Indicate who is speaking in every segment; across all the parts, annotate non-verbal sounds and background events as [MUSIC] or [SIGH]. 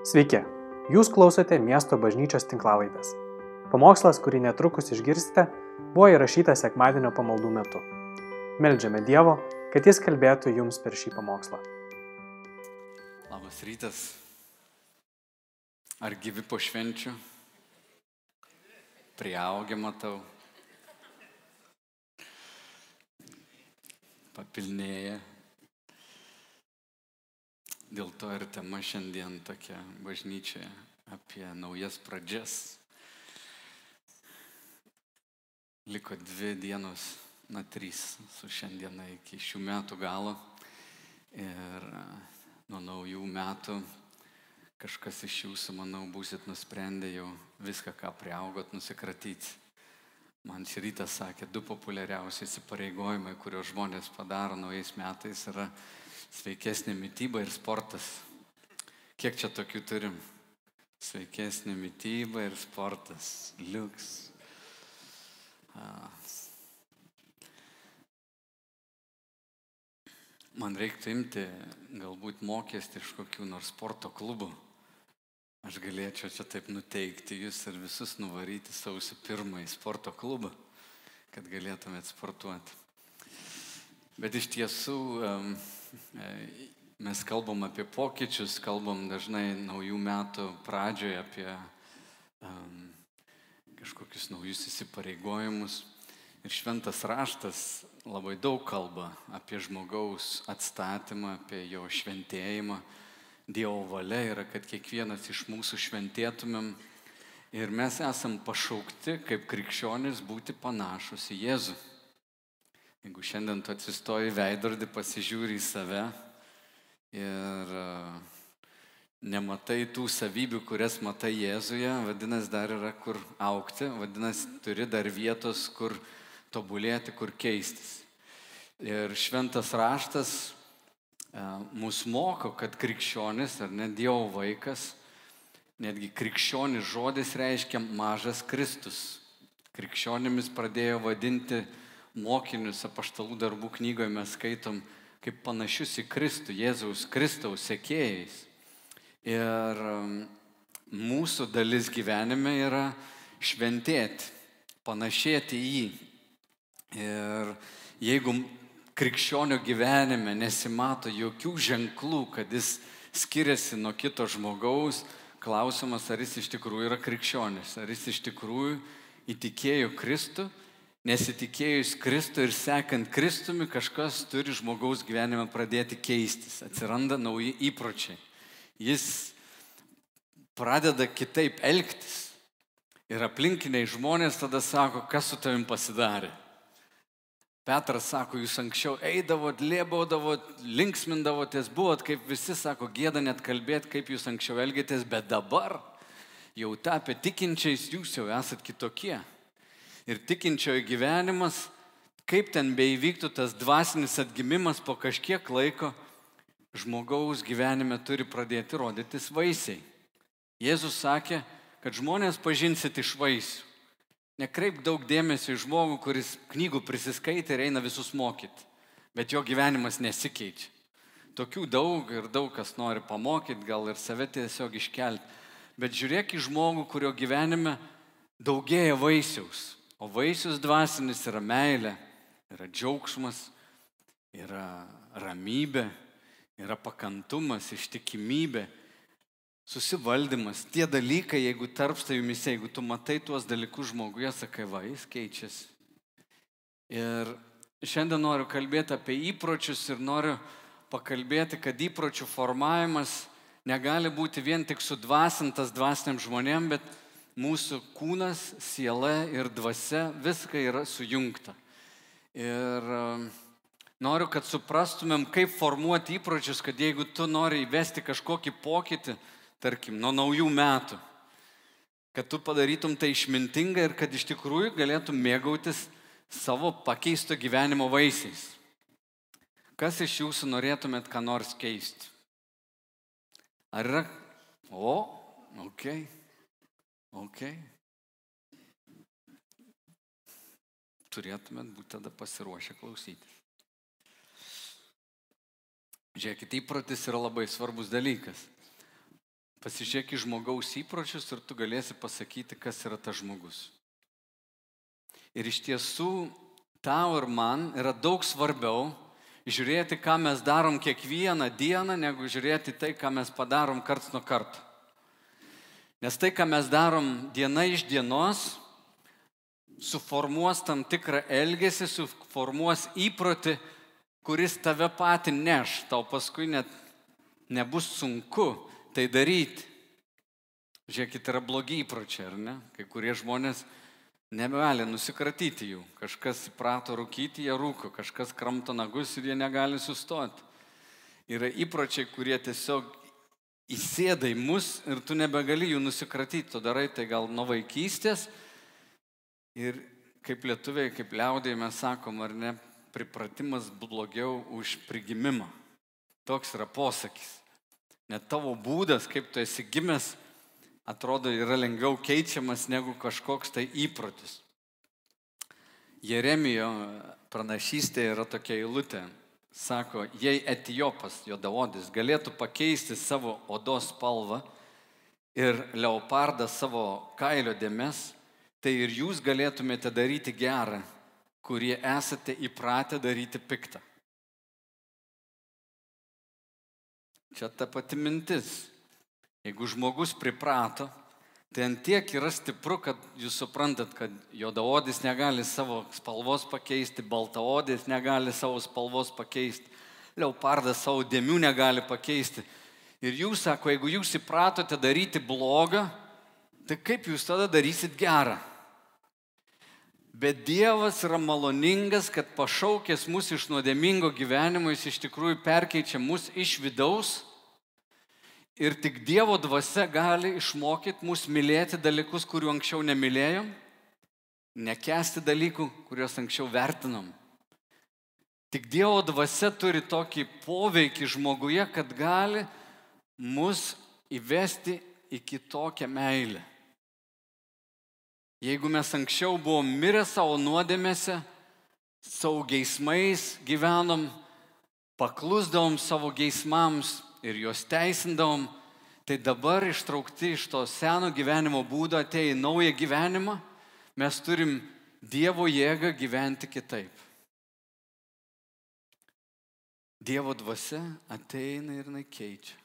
Speaker 1: Sveiki, jūs klausote miesto bažnyčios tinklavaitės. Pamokslas, kurį netrukus išgirsite, buvo įrašytas sekmadienio pamaldų metu. Meldžiame Dievo, kad Jis kalbėtų jums per šį pamokslą.
Speaker 2: Labas rytas. Ar gyvi po švenčių? Priaugę matau. Papilnėję. Dėl to ir tema šiandien tokia bažnyčia apie naujas pradžias. Liko dvi dienos, na trys su šiandiena iki šių metų galo. Ir nuo naujų metų kažkas iš jūsų, manau, būsit nusprendę jau viską, ką priaugot, nusikratyti. Man šį rytą sakė, du populiariausi įsipareigojimai, kuriuos žmonės padaro naujais metais, yra sveikesnė mytyba ir sportas. Kiek čia tokių turim? Sveikesnė mytyba ir sportas. Liuks. Man reiktų imti galbūt mokestį iš kokių nors sporto klubų. Aš galėčiau čia taip nuteikti jūs ir visus nuvaryti sausio pirmąjį sporto klubą, kad galėtumėt sportuoti. Bet iš tiesų mes kalbam apie pokyčius, kalbam dažnai naujų metų pradžioje apie um, kažkokius naujus įsipareigojimus. Ir šventas raštas labai daug kalba apie žmogaus atstatymą, apie jo šventėjimą. Dievo valia yra, kad kiekvienas iš mūsų šventėtumėm. Ir mes esam pašaukti kaip krikščionis būti panašus į Jėzų. Jeigu šiandien tu atsistoji veidrodį, pasižiūri į save ir e, nematai tų savybių, kurias matai Jėzuje, vadinasi, dar yra kur aukti, vadinasi, turi dar vietos, kur tobulėti, kur keistis. Ir šventas raštas e, mus moko, kad krikščionis ar net Dievo vaikas, netgi krikščionis žodis reiškia mažas Kristus. Krikščionimis pradėjo vadinti mokinius apaštalų darbų knygoje mes skaitom kaip panašius į Kristų, Jėzaus Kristaus sekėjais. Ir um, mūsų dalis gyvenime yra šventėti, panašėti į jį. Ir jeigu krikščionio gyvenime nesimato jokių ženklų, kad jis skiriasi nuo kito žmogaus, klausimas, ar jis iš tikrųjų yra krikščionis, ar jis iš tikrųjų įtikėjo Kristų nesitikėjus Kristų ir sekant Kristumi, kažkas turi žmogaus gyvenime pradėti keistis. Atsiranda nauji įpročiai. Jis pradeda kitaip elgtis. Ir aplinkiniai žmonės tada sako, kas su tavim pasidarė. Petras sako, jūs anksčiau eidavot, lėbaudavot, linksmindavotės, buvot kaip visi, sako, gėda net kalbėti, kaip jūs anksčiau elgėtės, bet dabar jau tapę tikinčiais, jūs jau esat kitokie ir tikinčiojo gyvenimas, kaip ten beivyktų tas dvasinis atgimimas po kažkiek laiko, žmogaus gyvenime turi pradėti rodytis vaisiai. Jėzus sakė, kad žmonės pažinsit iš vaisių. Nekreip daug dėmesio į žmogų, kuris knygų prisiskaitė ir eina visus mokyti, bet jo gyvenimas nesikeičia. Tokių daug ir daug kas nori pamokyti, gal ir save tiesiog iškelti. Bet žiūrėk į žmogų, kurio gyvenime daugėja vaisiaus. O vaisius dvasinis yra meilė, yra džiaugsmas, yra ramybė, yra pakantumas, ištikimybė, susivaldymas. Tie dalykai, jeigu tarpsta jumise, jeigu tu matai tuos dalykus žmoguje, sakai, va, jis keičiasi. Ir šiandien noriu kalbėti apie įpročius ir noriu pakalbėti, kad įpročių formavimas negali būti vien tik sudvasintas dvasiniam žmonėm, bet mūsų kūnas, siela ir dvasia, viską yra sujungta. Ir um, noriu, kad suprastumėm, kaip formuoti įpročius, kad jeigu tu nori įvesti kažkokį pokytį, tarkim, nuo naujų metų, kad tu padarytum tai išmintingai ir kad iš tikrųjų galėtum mėgautis savo pakeisto gyvenimo vaisiais. Kas iš jūsų norėtumėt ką nors keisti? Ar yra? O, okei. Okay. Ok. Turėtumėt būti tada pasiruošę klausyti. Žiūrėkit, įprotis yra labai svarbus dalykas. Pasižiūrėk į žmogaus įpročius ir tu galėsi pasakyti, kas yra tas žmogus. Ir iš tiesų tau ir man yra daug svarbiau žiūrėti, ką mes darom kiekvieną dieną, negu žiūrėti tai, ką mes padarom karts nuo karto. Nes tai, ką mes darom diena iš dienos, suformuos tam tikrą elgesį, suformuos įprotį, kuris tave pati neš, tau paskui net nebus sunku tai daryti. Žiūrėkit, yra blogi įpročiai, ar ne? Kai kurie žmonės nebegali nusikratyti jų. Kažkas įprato rūkyti, jie rūko, kažkas kramto nagus ir jie negali sustoti. Yra įpročiai, kurie tiesiog įsėda į mus ir tu nebegali jų nusikratyti. Tu darai tai gal nuo vaikystės. Ir kaip lietuviai, kaip liaudėjai mes sakom, ar ne, pripratimas blogiau už prigimimą. Toks yra posakis. Net tavo būdas, kaip tu esi gimęs, atrodo yra lengviau keičiamas negu kažkoks tai įprotis. Jeremijo pranašystė yra tokia eilutė. Sako, jei etijopas, jodavodis, galėtų pakeisti savo odos spalvą ir leopardas savo kailio dėmes, tai ir jūs galėtumėte daryti gerą, kurie esate įpratę daryti piktą. Čia ta pati mintis. Jeigu žmogus priprato, tai ant tiek yra stipru, kad jūs suprantat, kad juodaodis negali savo spalvos pakeisti, baltaodis negali savo spalvos pakeisti, leopardas savo dėmių negali pakeisti. Ir jūs sako, jeigu jūs įpratote daryti blogą, tai kaip jūs tada darysit gerą? Bet Dievas yra maloningas, kad pašaukęs mus iš nuodėmingo gyvenimo, jis iš tikrųjų perkeičia mus iš vidaus. Ir tik Dievo dvasia gali išmokyti mus mylėti dalykus, kurių anksčiau nemylėjom, nekesti dalykų, kuriuos anksčiau vertinom. Tik Dievo dvasia turi tokį poveikį žmoguje, kad gali mus įvesti į kitokią meilę. Jeigu mes anksčiau buvom mirę savo nuodėmėse, savo geismais gyvenom, paklusdavom savo geismams ir juos teisindavom, tai dabar ištraukti iš to seno gyvenimo būdo atei į naują gyvenimą, mes turim Dievo jėgą gyventi kitaip. Dievo dvasia ateina ir jinai keičia.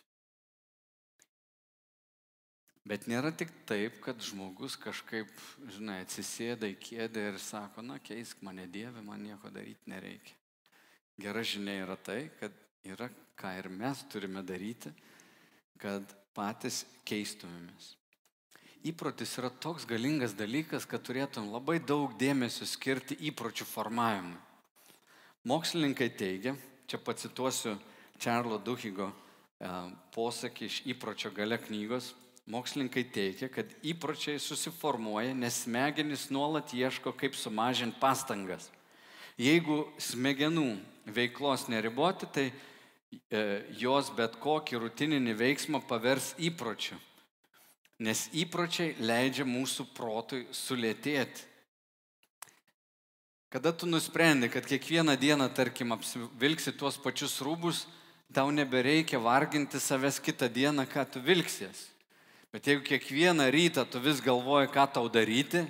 Speaker 2: Bet nėra tik taip, kad žmogus kažkaip, žinai, atsisėda į kėdę ir sako, na keisk mane Dieve, man nieko daryti nereikia. Gera žinia yra tai, kad yra ką ir mes turime daryti, kad patys keistumėmės. Įprotis yra toks galingas dalykas, kad turėtum labai daug dėmesio skirti įpročių formavimui. Mokslininkai teigia, čia pacituosiu Čarlo Duhigo e, posakį iš įpročio gale knygos, Mokslininkai teigia, kad įpročiai susiformuoja, nes smegenys nuolat ieško, kaip sumažinti pastangas. Jeigu smegenų veiklos neriboti, tai jos bet kokį rutininį veiksmą pavers įpročiu. Nes įpročiai leidžia mūsų protui sulėtėti. Kada tu nusprendi, kad kiekvieną dieną, tarkim, apsivilksi tuos pačius rūbus, tau nebereikia varginti savęs kitą dieną, ką tu vilksies. Bet jeigu kiekvieną rytą tu vis galvoji, ką tau daryti,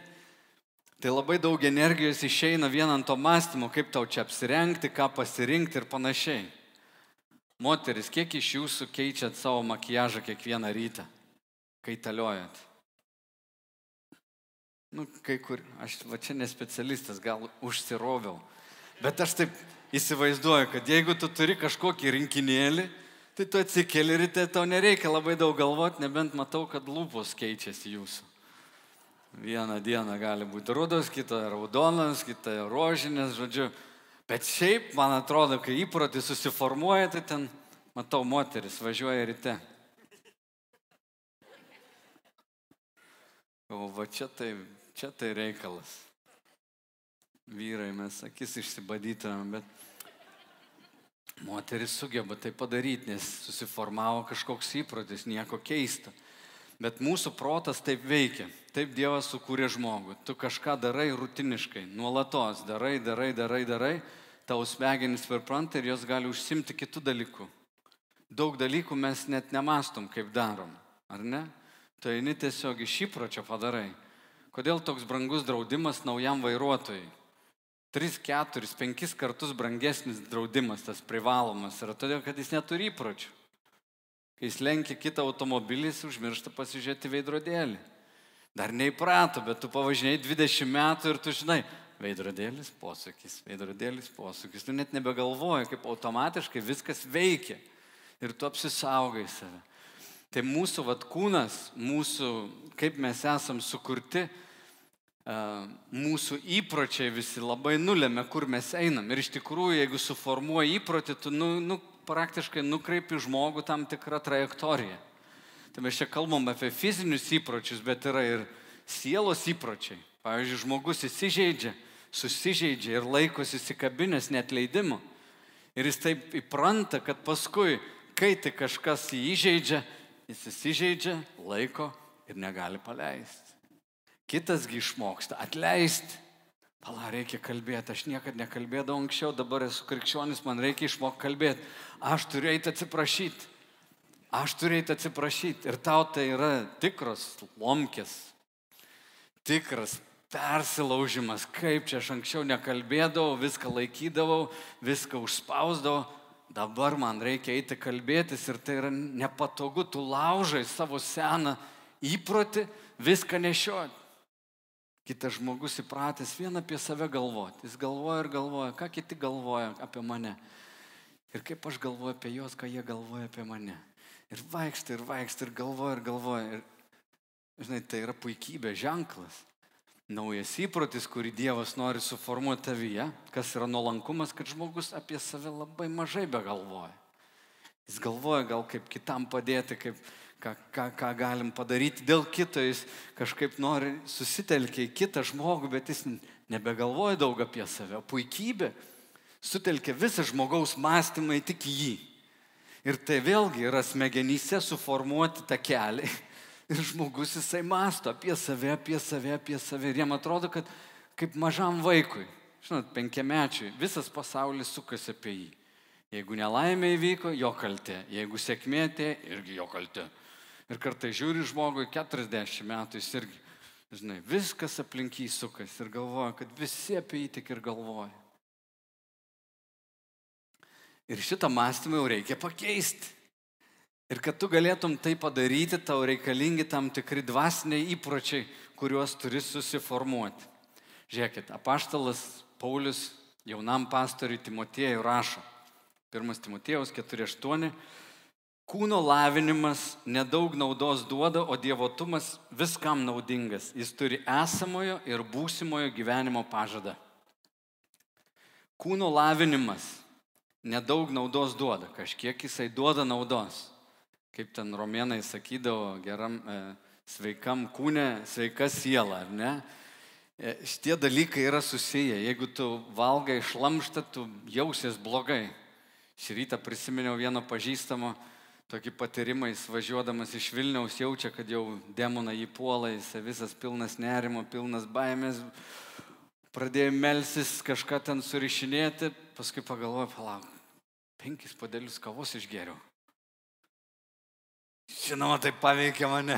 Speaker 2: tai labai daug energijos išeina vien ant to mąstymo, kaip tau čia apsirengti, ką pasirinkti ir panašiai. Moteris, kiek iš jūsų keičiat savo makiažą kiekvieną rytą, kai taliojat? Nu, kai kur, aš va čia nespecialistas, gal užsiroviau. Bet aš taip įsivaizduoju, kad jeigu tu turi kažkokį rinkinėlį, tai tu atsikeli ryte, tau nereikia labai daug galvoti, nebent matau, kad lūpos keičiasi jūsų. Vieną dieną gali būti rudos, kitą raudonas, kitą rožinės, žodžiu. Bet šiaip, man atrodo, kai įprotis susiformuoja, tai ten, matau, moteris važiuoja ryte. O va čia tai, čia tai reikalas. Vyrai mes akis išsibadytumėm, bet Moteris sugeba tai padaryti, nes susiformavo kažkoks įprotis, nieko keista. Bet mūsų protas taip veikia. Taip Dievas sukūrė žmogų. Tu kažką darai rutiniškai, nuolatos darai, darai, darai, darai, tau smegenys perpranta ir jos gali užsimti kitų dalykų. Daug dalykų mes net nemastom, kaip darom. ar ne? Tu eini tiesiog iš įpročio padarai. Kodėl toks brangus draudimas naujam vairuotojui? 3, 4, 5 kartus brangesnis draudimas, tas privalomas yra todėl, kad jis neturi įpročių. Kai jis lenkia kitą automobilį, jis užmiršta pasižiūrėti veidrodėlį. Dar neįprato, bet tu pavažinėjai 20 metų ir tu žinai, veidrodėlis posūkis, veidrodėlis posūkis. Tu net nebegalvoji, kaip automatiškai viskas veikia. Ir tu apsisaugai save. Tai mūsų vat kūnas, mūsų, kaip mes esam sukurti, mūsų įpročiai visi labai nulėmė, kur mes einam. Ir iš tikrųjų, jeigu suformuoji įprotį, tu nu, nu, praktiškai nukreipi žmogų tam tikrą trajektoriją. Tai mes čia kalbam apie fizinius įpročius, bet yra ir sielos įpročiai. Pavyzdžiui, žmogus įsižeidžia, susižeidžia ir laikosi įsikabinės net leidimo. Ir jis taip įpranta, kad paskui, kai tik kažkas jį įžeidžia, jis įsižeidžia, laiko ir negali paleisti. Kitasgi išmoksta atleisti. Pala, reikia kalbėti, aš niekada nekalbėdavau anksčiau, dabar esu krikščionis, man reikia išmokti kalbėti. Aš turiu eiti atsiprašyti. Aš turiu eiti atsiprašyti. Ir tau tai yra tikras lomkės, tikras persilaužimas, kaip čia aš anksčiau nekalbėdavau, viską laikydavau, viską užspausdavau. Dabar man reikia eiti kalbėtis ir tai yra nepatogu, tu laužai savo seną įprotį viską nešioti. Kitas žmogus įpratęs vien apie save galvoti. Jis galvoja ir galvoja, ką kiti galvoja apie mane. Ir kaip aš galvoju apie juos, ką jie galvoja apie mane. Ir vaikštai, ir vaikštai, ir galvoja, ir galvoja. Ir, žinai, tai yra puikybė, ženklas. Naujas įprotis, kurį Dievas nori suformuoti tavyje, kas yra nuolankumas, kad žmogus apie save labai mažai be galvoja. Jis galvoja gal kaip kitam padėti, kaip, ką, ką, ką galim padaryti dėl kito, jis kažkaip nori susitelkia į kitą žmogų, bet jis nebegalvoja daug apie save. Puikybė sutelkia visą žmogaus mąstymą į tik jį. Ir tai vėlgi yra smegenyse suformuoti tą kelią. [LAUGHS] Ir žmogus jisai masto apie save, apie save, apie save. Ir jam atrodo, kad kaip mažam vaikui, žinot, penkiamečiui, visas pasaulis sukasi apie jį. Jeigu nelaimė įvyko, jo kaltė. Jeigu sėkmė atėjo, irgi jo kaltė. Ir kartai žiūri žmogui 40 metų, jis irgi, žinai, viskas aplink jį sukas ir galvoja, kad visi apie jį tik ir galvoja. Ir šitą mąstymą jau reikia pakeisti. Ir kad tu galėtum tai padaryti, tau reikalingi tam tikri dvasiniai įpročiai, kuriuos turi susiformuoti. Žiūrėkit, apaštalas Paulius jaunam pastoriui Timotiejui rašo. Pirmas Timotiejaus 4.8 Kūno lavinimas nedaug naudos duoda, o dievotumas viskam naudingas. Jis turi esamojo ir būsimojo gyvenimo pažadą. Kūno lavinimas nedaug naudos duoda, kažkiek jisai duoda naudos. Kaip ten romėnai sakydavo, geram, e, sveikam kūne, sveika siela, ar ne? E, šitie dalykai yra susiję. Jeigu tu valgai šlamštą, tu jausies blogai. Šį rytą prisiminiau vieno pažįstamo, tokį patyrimą, jis važiuodamas iš Vilniaus jaučia, kad jau demona jį puola, jis visas pilnas nerimo, pilnas baimės, pradėjo melsis, kažką ten surišinėti, paskui pagalvoja, palauk, penkis padėlius kavos išgeriau. Žinoma, tai paveikia mane.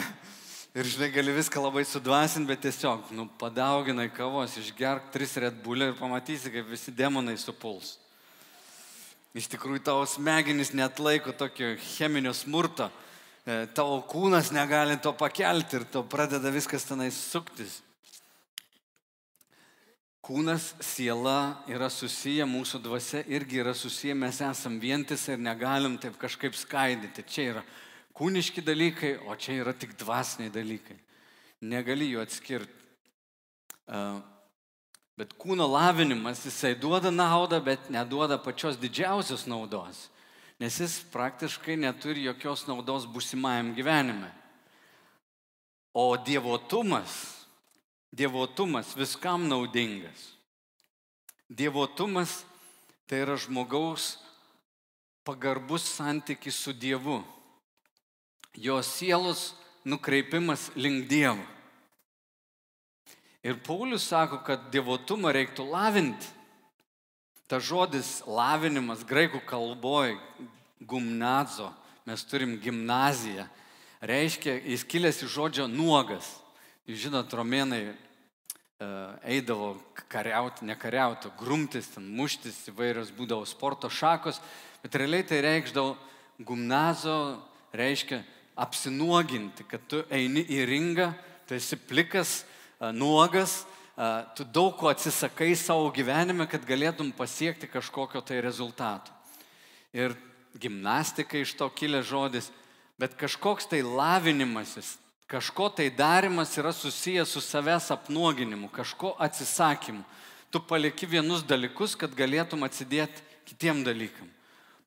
Speaker 2: Ir žinai, gali viską labai sudvasinti, bet tiesiog, nu, padauginai kavos, išgerk tris Red Bull ir pamatysi, kaip visi demonai supuls. Iš tikrųjų, tavo smegenys net laiko tokio cheminio smurto. E, tavo kūnas negali to pakelti ir to pradeda viskas tenai suktis. Kūnas, siela yra susiję, mūsų dvasia irgi yra susiję, mes esam vientisai ir negalim taip kažkaip skaidyti. Čia yra kūniški dalykai, o čia yra tik dvasiniai dalykai. Negali jų atskirti. E, Bet kūno lavinimas, jisai duoda naudą, bet neduoda pačios didžiausios naudos, nes jis praktiškai neturi jokios naudos būsimajam gyvenime. O dievotumas, dievotumas viskam naudingas. Dievotumas tai yra žmogaus pagarbus santykis su Dievu. Jo sielos nukreipimas link Dievo. Ir Paulius sako, kad devotumą reiktų lavinti. Ta žodis lavinimas graikų kalboje, gumnazo, mes turim gimnaziją, reiškia, jis kilęs iš žodžio nuogas. Jūs žinot, romėnai e, eidavo kariauti, nekariauti, grumtis, ten muštis, įvairios būdavo sporto šakos, bet realiai tai reikšdavo gumnazo, reiškia apsinuoginti, kad tu eini į ringą, tu esi plikas, nuogas, tu daug ko atsisakai savo gyvenime, kad galėtum pasiekti kažkokio tai rezultato. Ir gimnastika iš to kilė žodis, bet kažkoks tai lavinimasis, kažko tai darimas yra susijęs su savęs apnuoginimu, kažko atsisakymu. Tu palieki vienus dalykus, kad galėtum atsidėti kitiem dalykam.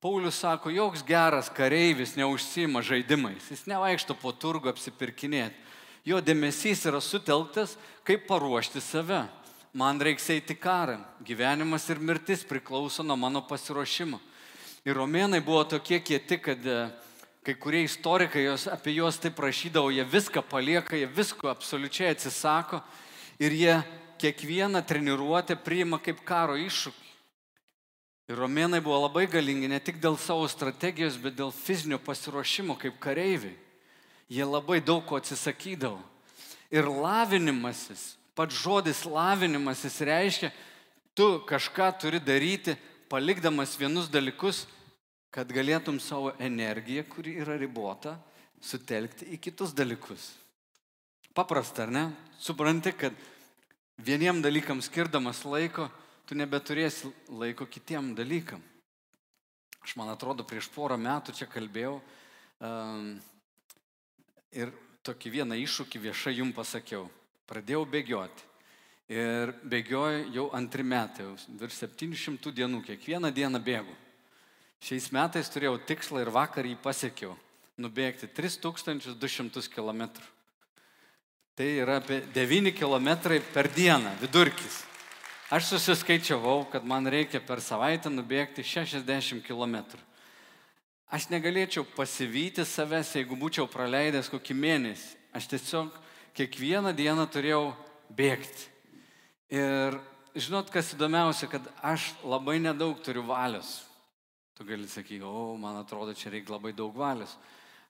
Speaker 2: Paulius sako, joks geras kareivis neužsima žaidimais, jis nevaikšto po turgu apsipirkinėti. Jo dėmesys yra sutelktas, kaip paruošti save. Man reiks eiti karą. Gyvenimas ir mirtis priklauso nuo mano pasiruošimo. Ir romėnai buvo tokie kieti, kad e, kai kurie istorikai jos, apie juos taip prašydavo, jie viską palieka, jie visko absoliučiai atsisako ir jie kiekvieną treniruotę priima kaip karo iššūkį. Ir romėnai buvo labai galingi ne tik dėl savo strategijos, bet dėl fizinio pasiruošimo kaip kareiviai. Jie labai daug ko atsisakydavo. Ir lavinimasis, pats žodis lavinimasis reiškia, tu kažką turi daryti palikdamas vienus dalykus, kad galėtum savo energiją, kuri yra ribota, sutelkti į kitus dalykus. Paprasta, ar ne? Supranti, kad vieniem dalykam skirdamas laiko, tu nebeturėsi laiko kitiem dalykam. Aš man atrodo, prieš porą metų čia kalbėjau um, ir tokį vieną iššūkį viešai jums pasakiau. Pradėjau bėgioti. Ir bėgioju jau antri metai, virš 700 dienų, kiekvieną dieną bėgu. Šiais metais turėjau tikslą ir vakar jį pasiekiau - nubėgti 3200 km. Tai yra apie 9 km per dieną vidurkis. Aš susiskaičiavau, kad man reikia per savaitę nubėgti 60 km. Aš negalėčiau pasivyti savęs, jeigu būčiau praleidęs kokį mėnesį. Aš tiesiog kiekvieną dieną turėjau bėgti. Ir žinot, kas įdomiausia, kad aš labai nedaug turiu valios. Tu gali sakyti, o, man atrodo, čia reikia labai daug valios.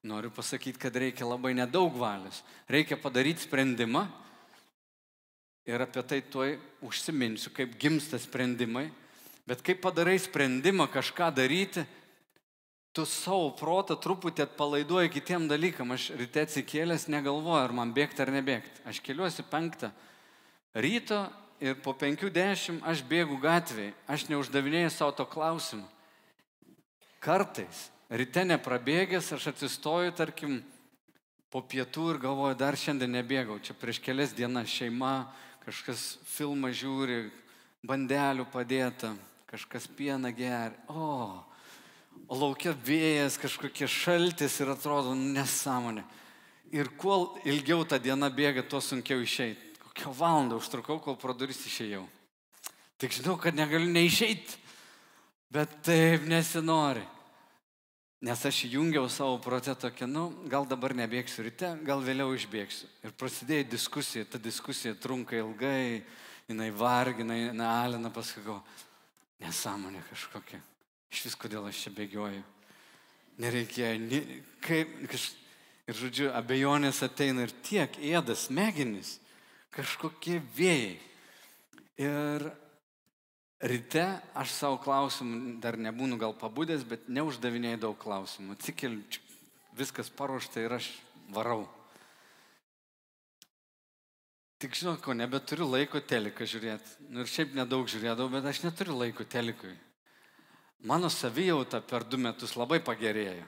Speaker 2: Noriu pasakyti, kad reikia labai nedaug valios. Reikia padaryti sprendimą ir apie tai tuoj užsiminsiu, kaip gimsta sprendimai. Bet kai padarai sprendimą kažką daryti, tu savo protą truputį atpalaiduoji kitiem dalykam. Aš ryte atsikėlęs negalvoju, ar man bėgti ar nebėgti. Aš keliuosi penktą ryto ir po 50 aš bėgu gatvėje, aš neuždavinėjau savo to klausimą. Kartais, ryte neprabėgęs, aš atsistoju, tarkim, po pietų ir galvoju, dar šiandien nebėgau. Čia prieš kelias dienas šeima, kažkas filmą žiūri, bandelių padėta, kažkas pieną geria. O laukia vėjas, kažkokie šaltis ir atrodo nesąmonė. Ir kuo ilgiau ta diena bėga, tuo sunkiau išeiti. Kokią valandą užtrukau, kol pro duris išėjau. Tik žinau, kad negaliu neišeiti, bet taip nesinori. Nes aš jungiau savo protę tokia, nu, gal dabar nebėgsiu ryte, gal vėliau išbėgsiu. Ir prasidėjo diskusija, ta diskusija trunka ilgai, jinai vargina, jinai alina, pasakau, nesąmonė kažkokia. Iš vis kodėl aš čia bėgioju. Nereikėjo, ne, kaip, kaž... ir žodžiu, abejonės ateina ir tiek ėdas smegenis kažkokie vėjai. Ir ryte aš savo klausimų dar nebūnu gal pabudęs, bet neuždavinėjau daug klausimų. Atsikeliu, viskas paruošta ir aš varau. Tik žinot, ko nebeturiu laiko teliką žiūrėti. Nu, ir šiaip nedaug žiūrėdavau, bet aš neturiu laiko telikui. Mano savijauta per du metus labai pagerėjo.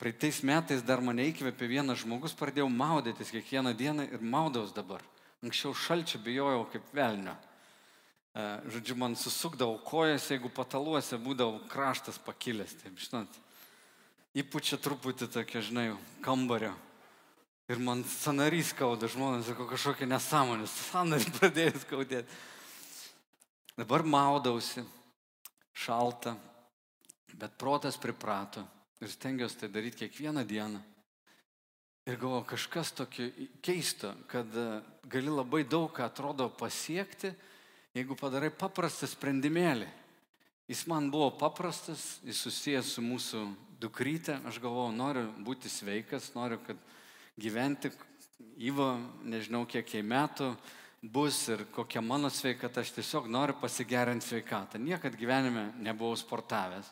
Speaker 2: Praeitais metais dar mane įkvėpė vienas žmogus, pradėjau maudytis kiekvieną dieną ir maudaus dabar. Anksčiau šalčio bijojau kaip velnio. E, žodžiu, man susukdavo kojas, jeigu pataluose būdavo kraštas pakilęs, taip, žinot. Įpučia truputį tokia, žinai, kambario. Ir man sanarys skauda, žmonės sako kažkokia nesąmonė, sanarys [LAUGHS] pradėjo skaudėti. Dabar maudausi, šalta, bet protas priprato ir stengiuosi tai daryti kiekvieną dieną. Ir galvoju, kažkas tokio keisto, kad e, gali labai daug ką atrodo pasiekti, jeigu padarai paprastą sprendimėlį. Jis man buvo paprastas, jis susijęs su mūsų dukrytę, aš galvojau, noriu būti sveikas, noriu, kad gyventi įvo, nežinau kiek jai metų bus ir kokia mano sveikata, aš tiesiog noriu pasigerinti sveikatą. Niekad gyvenime nebuvau sportavęs.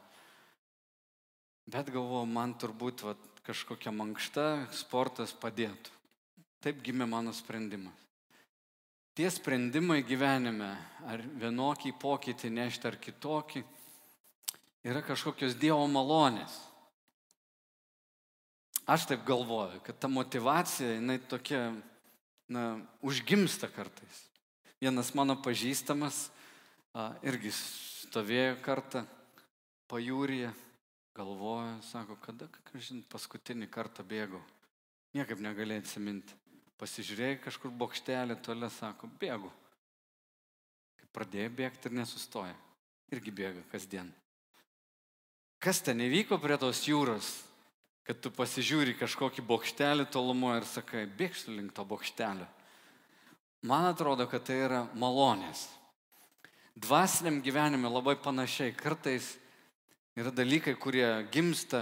Speaker 2: Bet galvoju, man turbūt va, kažkokia mankšta sportas padėtų. Taip gimė mano sprendimas. Tie sprendimai gyvenime, ar vienokį pokytį nešti ar kitokį, yra kažkokios Dievo malonės. Aš taip galvoju, kad ta motivacija, jinai tokia, na, užgimsta kartais. Vienas mano pažįstamas a, irgi stovėjo kartą pajūryje galvoja, sako, kada, kažin, paskutinį kartą bėgau. Niekaip negalėjai atsiminti. Pasižiūrėjai kažkur bokštelį, tolė sako, bėgu. Kai pradėjo bėgti ir nesustoja. Irgi bėga kasdien. Kas ten įvyko prie tos jūros, kad tu pasižiūri kažkokį bokštelį tolumoje ir sakai, bėgsiu link to bokštelio. Man atrodo, kad tai yra malonės. Dvasiniam gyvenime labai panašiai. Kartais Yra dalykai, kurie gimsta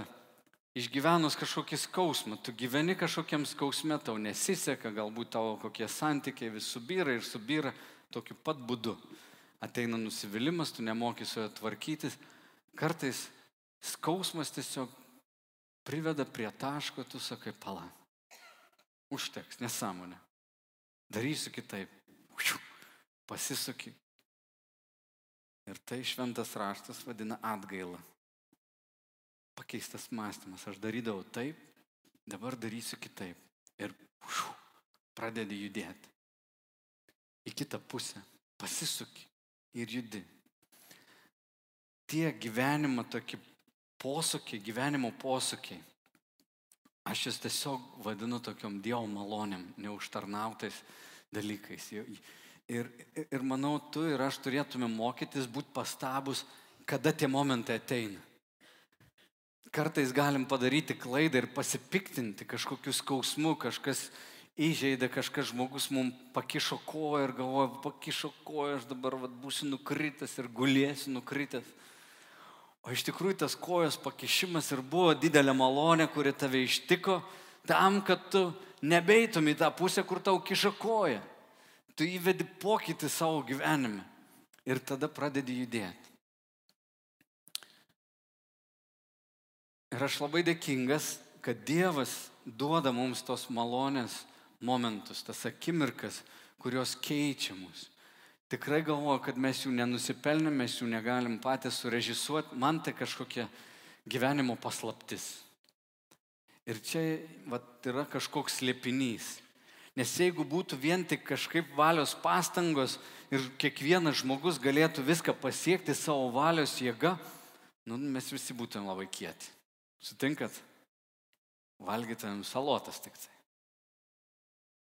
Speaker 2: išgyvenus kažkokį skausmą. Tu gyveni kažkokiam skausme, tau nesiseka, galbūt tavo kokie santykiai vis subyra ir subyra tokiu pat būdu. Ateina nusivylimas, tu nemoki su juo tvarkytis. Kartais skausmas tiesiog priveda prie taško, tu sakai, pala. Užteks, nesąmonė. Darysiu kitaip. Pasisuki. Ir tai šventas raštas vadina atgailą pakeistas mąstymas. Aš darydavau taip, dabar darysiu kitaip. Ir šu, pradedi judėti. Į kitą pusę. Pasisuki ir judi. Tie gyvenimo tokie posūkiai, gyvenimo posūkiai. Aš jas tiesiog vadinu tokiom Dievo malonėm, neužtarnautais dalykais. Ir, ir manau, tu ir aš turėtume mokytis būti pastabus, kada tie momentai ateina kartais galim padaryti klaidą ir pasipiktinti kažkokiu skausmu, kažkas įžeidė, kažkas žmogus mums pakišo koją ir galvoja, pakišo koją, aš dabar vat, būsiu nukritęs ir gulėsiu nukritęs. O iš tikrųjų tas kojos pakišimas ir buvo didelė malonė, kuri tave ištiko, tam, kad tu nebeitum į tą pusę, kur tau kiša koja. Tu įvedi pokytį savo gyvenime ir tada pradedi judėti. Ir aš labai dėkingas, kad Dievas duoda mums tos malonės momentus, tas akimirkas, kurios keičia mus. Tikrai galvoju, kad mes jų nenusipelnėm, mes jų negalim patys surežisuoti. Man tai kažkokia gyvenimo paslaptis. Ir čia vat, yra kažkoks slėpinys. Nes jeigu būtų vien tik kažkaip valios pastangos ir kiekvienas žmogus galėtų viską pasiekti savo valios jėga, nu, mes visi būtume labai kieti. Sutinkat? Valgytumėm salotas tik tai.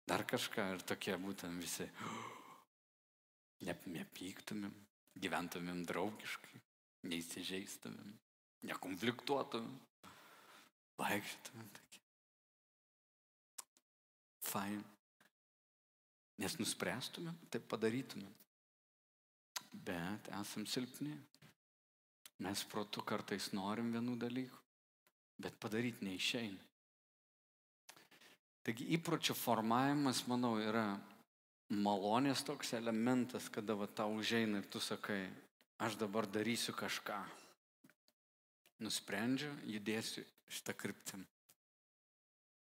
Speaker 2: Dar kažką ir tokie būtum visi. Ne, nepyktumėm, gyventumėm draugiškai, neįsižeistumėm, nekonfliktuotumėm, vaikščiotumėm tokie. Fain. Nes nuspręstumėm, taip padarytumėm. Bet esam silpni. Mes protu kartais norim vienų dalykų, bet padaryti neišeina. Taigi įpročio formavimas, manau, yra malonės toks elementas, kada va tau užeina ir tu sakai, aš dabar darysiu kažką. Nusprendžiu, judėsiu šitą kryptim.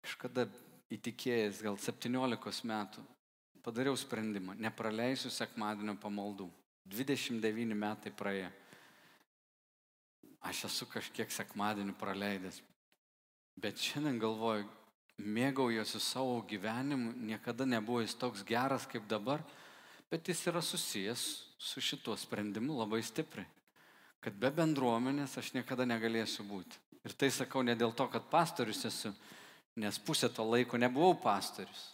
Speaker 2: Kažkada įtikėjęs, gal 17 metų, padariau sprendimą, nepraleisiu sekmadienio pamaldų. 29 metai praėjo. Aš esu kažkiek sekmadienį praleidęs. Bet šiandien galvoju, mėgaujuosi savo gyvenimu, niekada nebuvo jis toks geras kaip dabar, bet jis yra susijęs su šituo sprendimu labai stipriai. Kad be bendruomenės aš niekada negalėsiu būti. Ir tai sakau ne dėl to, kad pastorius esu, nes pusę to laiko nebuvau pastorius.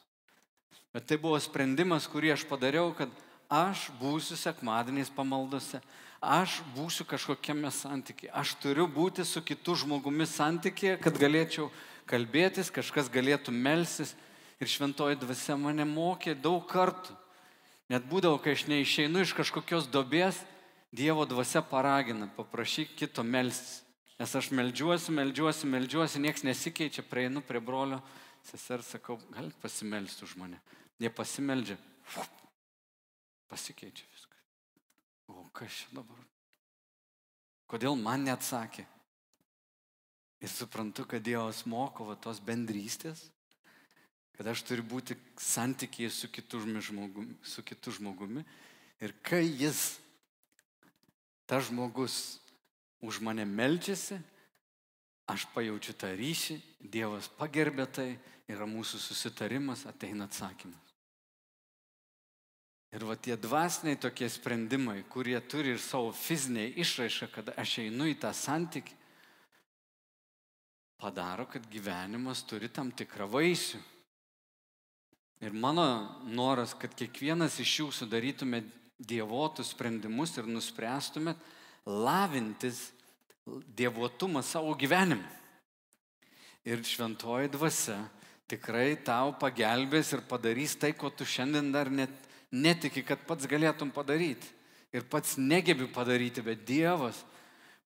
Speaker 2: Bet tai buvo sprendimas, kurį aš padariau, kad aš būsiu sekmadieniais pamaldose, aš būsiu kažkokiame santykėje, aš turiu būti su kitu žmogumi santykėje, kad galėčiau kalbėtis, kažkas galėtų melsis. Ir šventoji dvasia mane mokė daug kartų. Net būdavo, kai aš neišeinu iš kažkokios dobės, Dievo dvasia paragina, paprašyk kito melsis. Nes aš melžiuosi, melžiuosi, melžiuosi, niekas nesikeičia, prieinu prie brolio, sesers sakau, galit pasimelsti už mane. Jie pasimeldžia, pasikeičia viskas. O kas čia dabar? Kodėl man neatsakė? Ir suprantu, kad Dievas moko va, tos bendrystės, kad aš turiu būti santykiai su kitu žmogumi, su kitu žmogumi. Ir kai jis, tas žmogus, už mane melčiasi, aš pajaučiu tą ryšį, Dievas pagerbė tai, yra mūsų susitarimas, ateina atsakymas. Ir va tie dvasiniai tokie sprendimai, kurie turi ir savo fizinę išraišką, kad aš einu į tą santykį, padaro, kad gyvenimas turi tam tikrą vaisių. Ir mano noras, kad kiekvienas iš jūsų darytumėt dievotus sprendimus ir nuspręstumėt lavintis dievotumą savo gyvenime. Ir šventoji dvasia tikrai tau pagelbės ir padarys tai, ko tu šiandien dar net netiki, kad pats galėtum padaryti. Ir pats negebi padaryti, bet Dievas,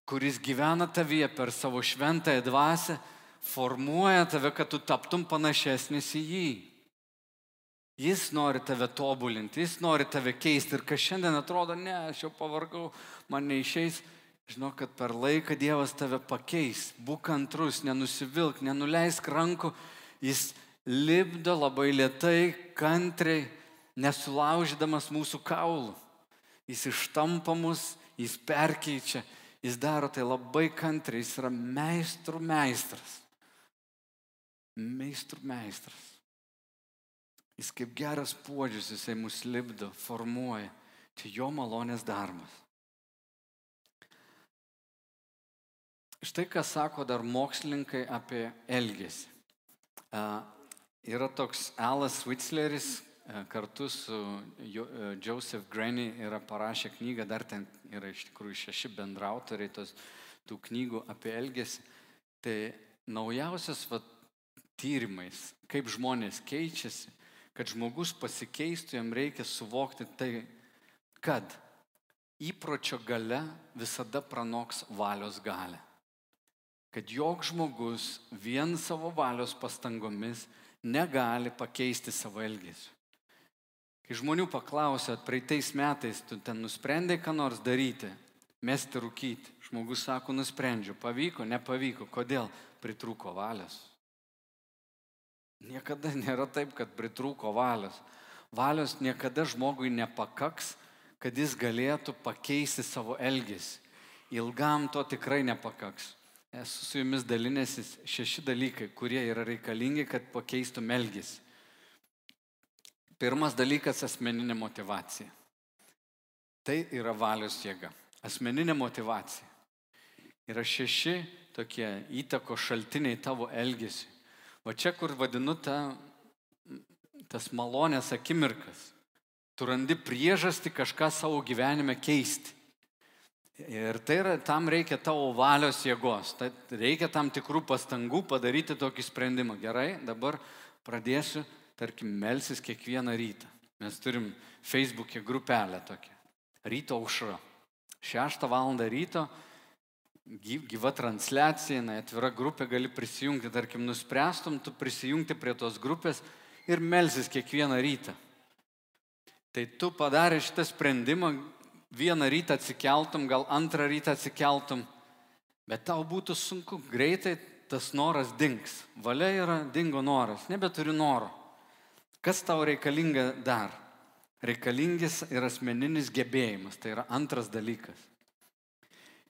Speaker 2: kuris gyvena tavyje per savo šventąją dvasę, formuoja tave, kad tu taptum panašesnis į jį. Jis nori tave tobulinti, jis nori tave keisti ir kas šiandien atrodo, ne, aš jau pavargau, man neišeis, žinok, kad per laiką Dievas tave pakeis, būk antrus, nenusivilk, nenuleisk rankų, jis lipdo labai lietai, kantriai nesulaužydamas mūsų kaulų. Jis ištampa mus, jis perkeičia, jis daro tai labai kantriai, jis yra meistrų meistras. Meistrų meistras. Jis kaip geras puodžius, jisai mus lipdo, formuoja. Čia jo malonės darbas. Štai ką sako dar mokslininkai apie elgesį. Uh, yra toks Alas Witzleris, kartu su Joseph Granny yra parašę knygą, dar ten yra iš tikrųjų šeši bendrautoriai tos, tų knygų apie elgesį. Tai naujausias va, tyrimais, kaip žmonės keičiasi, kad žmogus pasikeistų, jam reikia suvokti tai, kad įpročio gale visada pranoks valios galę. Kad joks žmogus vien savo valios pastangomis negali pakeisti savo elgesio. Kai žmonių paklausia, praeitais metais tu ten nusprendai, ką nors daryti, mesti rūkyti, žmogus sako, nusprendžiu, pavyko, nepavyko, kodėl? Pritrūko valios. Niekada nėra taip, kad pritrūko valios. Valios niekada žmogui nepakaks, kad jis galėtų pakeisti savo elgesį. Ilgam to tikrai nepakaks. Esu su jumis dalinęsis šeši dalykai, kurie yra reikalingi, kad pakeistum elgesį. Pirmas dalykas - asmeninė motivacija. Tai yra valios jėga. Asmeninė motivacija. Yra šeši tokie įtako šaltiniai tavo elgesiui. O čia, kur vadinu ta, tas malonės akimirkas. Tu randi priežastį kažką savo gyvenime keisti. Ir tai yra, tam reikia tavo valios jėgos. Tai reikia tam tikrų pastangų padaryti tokį sprendimą. Gerai, dabar pradėsiu tarkim, melsis kiekvieną rytą. Mes turim Facebook'e grupelę tokią. Ryto aušra. 6 val. ryto gyva transliacija, na, atvira grupė, gali prisijungti, tarkim, nuspręstum tu prisijungti prie tos grupės ir melsis kiekvieną rytą. Tai tu padarė šitą sprendimą, vieną rytą atsikeltum, gal antrą rytą atsikeltum, bet tau būtų sunku, greitai tas noras dings. Valia yra dingo noras, nebeturi noro. Kas tau reikalinga dar? Reikalingis ir asmeninis gebėjimas, tai yra antras dalykas.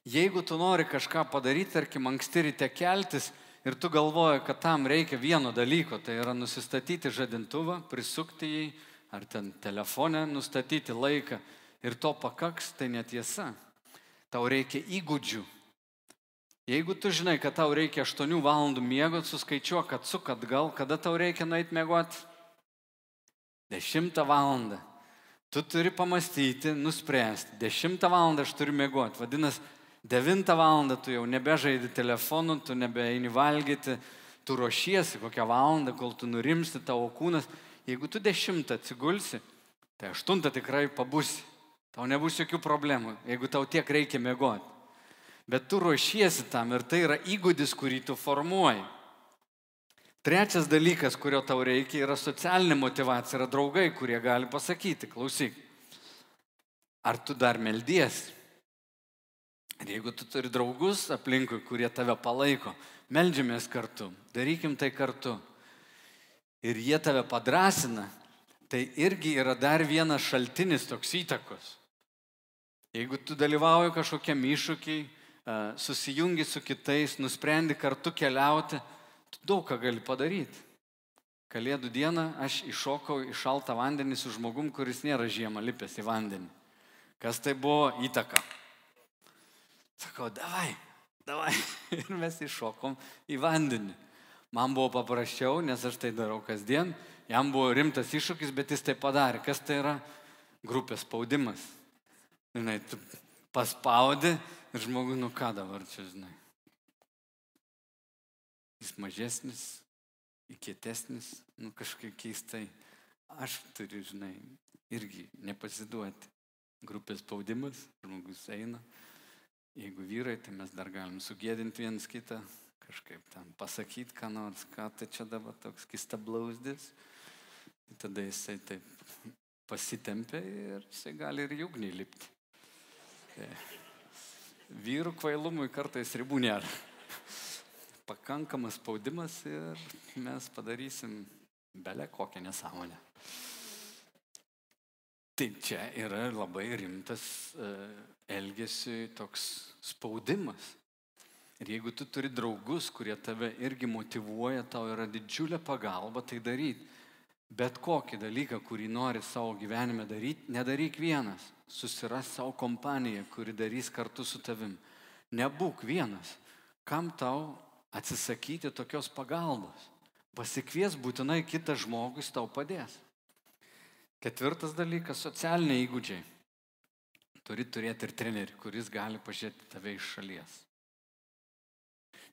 Speaker 2: Jeigu tu nori kažką padaryti, tarkim, anksti ryte keltis ir tu galvoji, kad tam reikia vieno dalyko, tai yra nusistatyti žadintuvą, prisukti jį, ar ten telefonę nustatyti laiką ir to pakaks, tai netiesa. Tau reikia įgūdžių. Jeigu tu žinai, kad tau reikia 8 valandų miego, suskaičiuok, kad suk atgal, kada tau reikia nueiti miegoti 10 valandą. Tu turi pamastyti, nuspręsti. 10 valandą aš turiu mėgoti. Vadinasi, 9 valandą tu jau nebežaidi telefonu, tu nebeini valgyti, tu ruošiesi kokią valandą, kol tu nurimsti tavo kūnas. Jeigu tu 10 atsigulsi, tai 8 tikrai pabusi. Tau nebus jokių problemų, jeigu tau tiek reikia mėgoti. Bet tu ruošiesi tam ir tai yra įgūdis, kurį tu formuoji. Trečias dalykas, kurio tau reikia, yra socialinė motivacija, yra draugai, kurie gali pasakyti, klausyk, ar tu dar meldies? Ir jeigu tu turi draugus aplinkui, kurie tave palaiko, melžiamės kartu, darykim tai kartu. Ir jie tave padrasina, tai irgi yra dar vienas šaltinis toks įtakos. Jeigu tu dalyvauji kažkokiam iššūkiai, susijungi su kitais, nusprendi kartu keliauti, tu daug ką gali padaryti. Kalėdų dieną aš iššokau į šaltą vandenį su žmogum, kuris nėra žiemą lipęs į vandenį. Kas tai buvo įtaka? Sakau, davai, davai. [LAUGHS] Ir mes iššokom į vandenį. Man buvo paprasčiau, nes aš tai darau kasdien. Jam buvo rimtas iššūkis, bet jis tai padarė. Kas tai yra? Grupės spaudimas. Žinai, tu paspaudi ir žmogui, nu ką dabar čia, žinai. Jis mažesnis, įkietesnis, nu kažkaip keistai. Aš turiu, žinai, irgi nepasiduoti. Grupės spaudimas, žmogus eina. Jeigu vyrai, tai mes dar galim sugėdinti vienas kitą, kažkaip tam pasakyti, ką nors, ką tai čia dabar toks kistablausdis. Tada jisai taip pasitempia ir jisai gali ir jūgnį lipti. Tai vyrų kvailumui kartais ribų nėra. Pakankamas spaudimas ir mes padarysim belę kokią nesąmonę. Tai čia yra labai rimtas e, elgesiui toks spaudimas. Ir jeigu tu turi draugus, kurie tave irgi motivuoja, tau yra didžiulė pagalba tai daryti. Bet kokį dalyką, kurį nori savo gyvenime daryti, nedaryk vienas. Susiras savo kompaniją, kuri darys kartu su tavim. Nebūk vienas. Kam tau atsisakyti tokios pagalbos? Pasikvies būtinai kitas žmogus tau padės. Ketvirtas dalykas - socialiniai įgūdžiai. Turi turėti ir trenerį, kuris gali pažiūrėti tave iš šalies.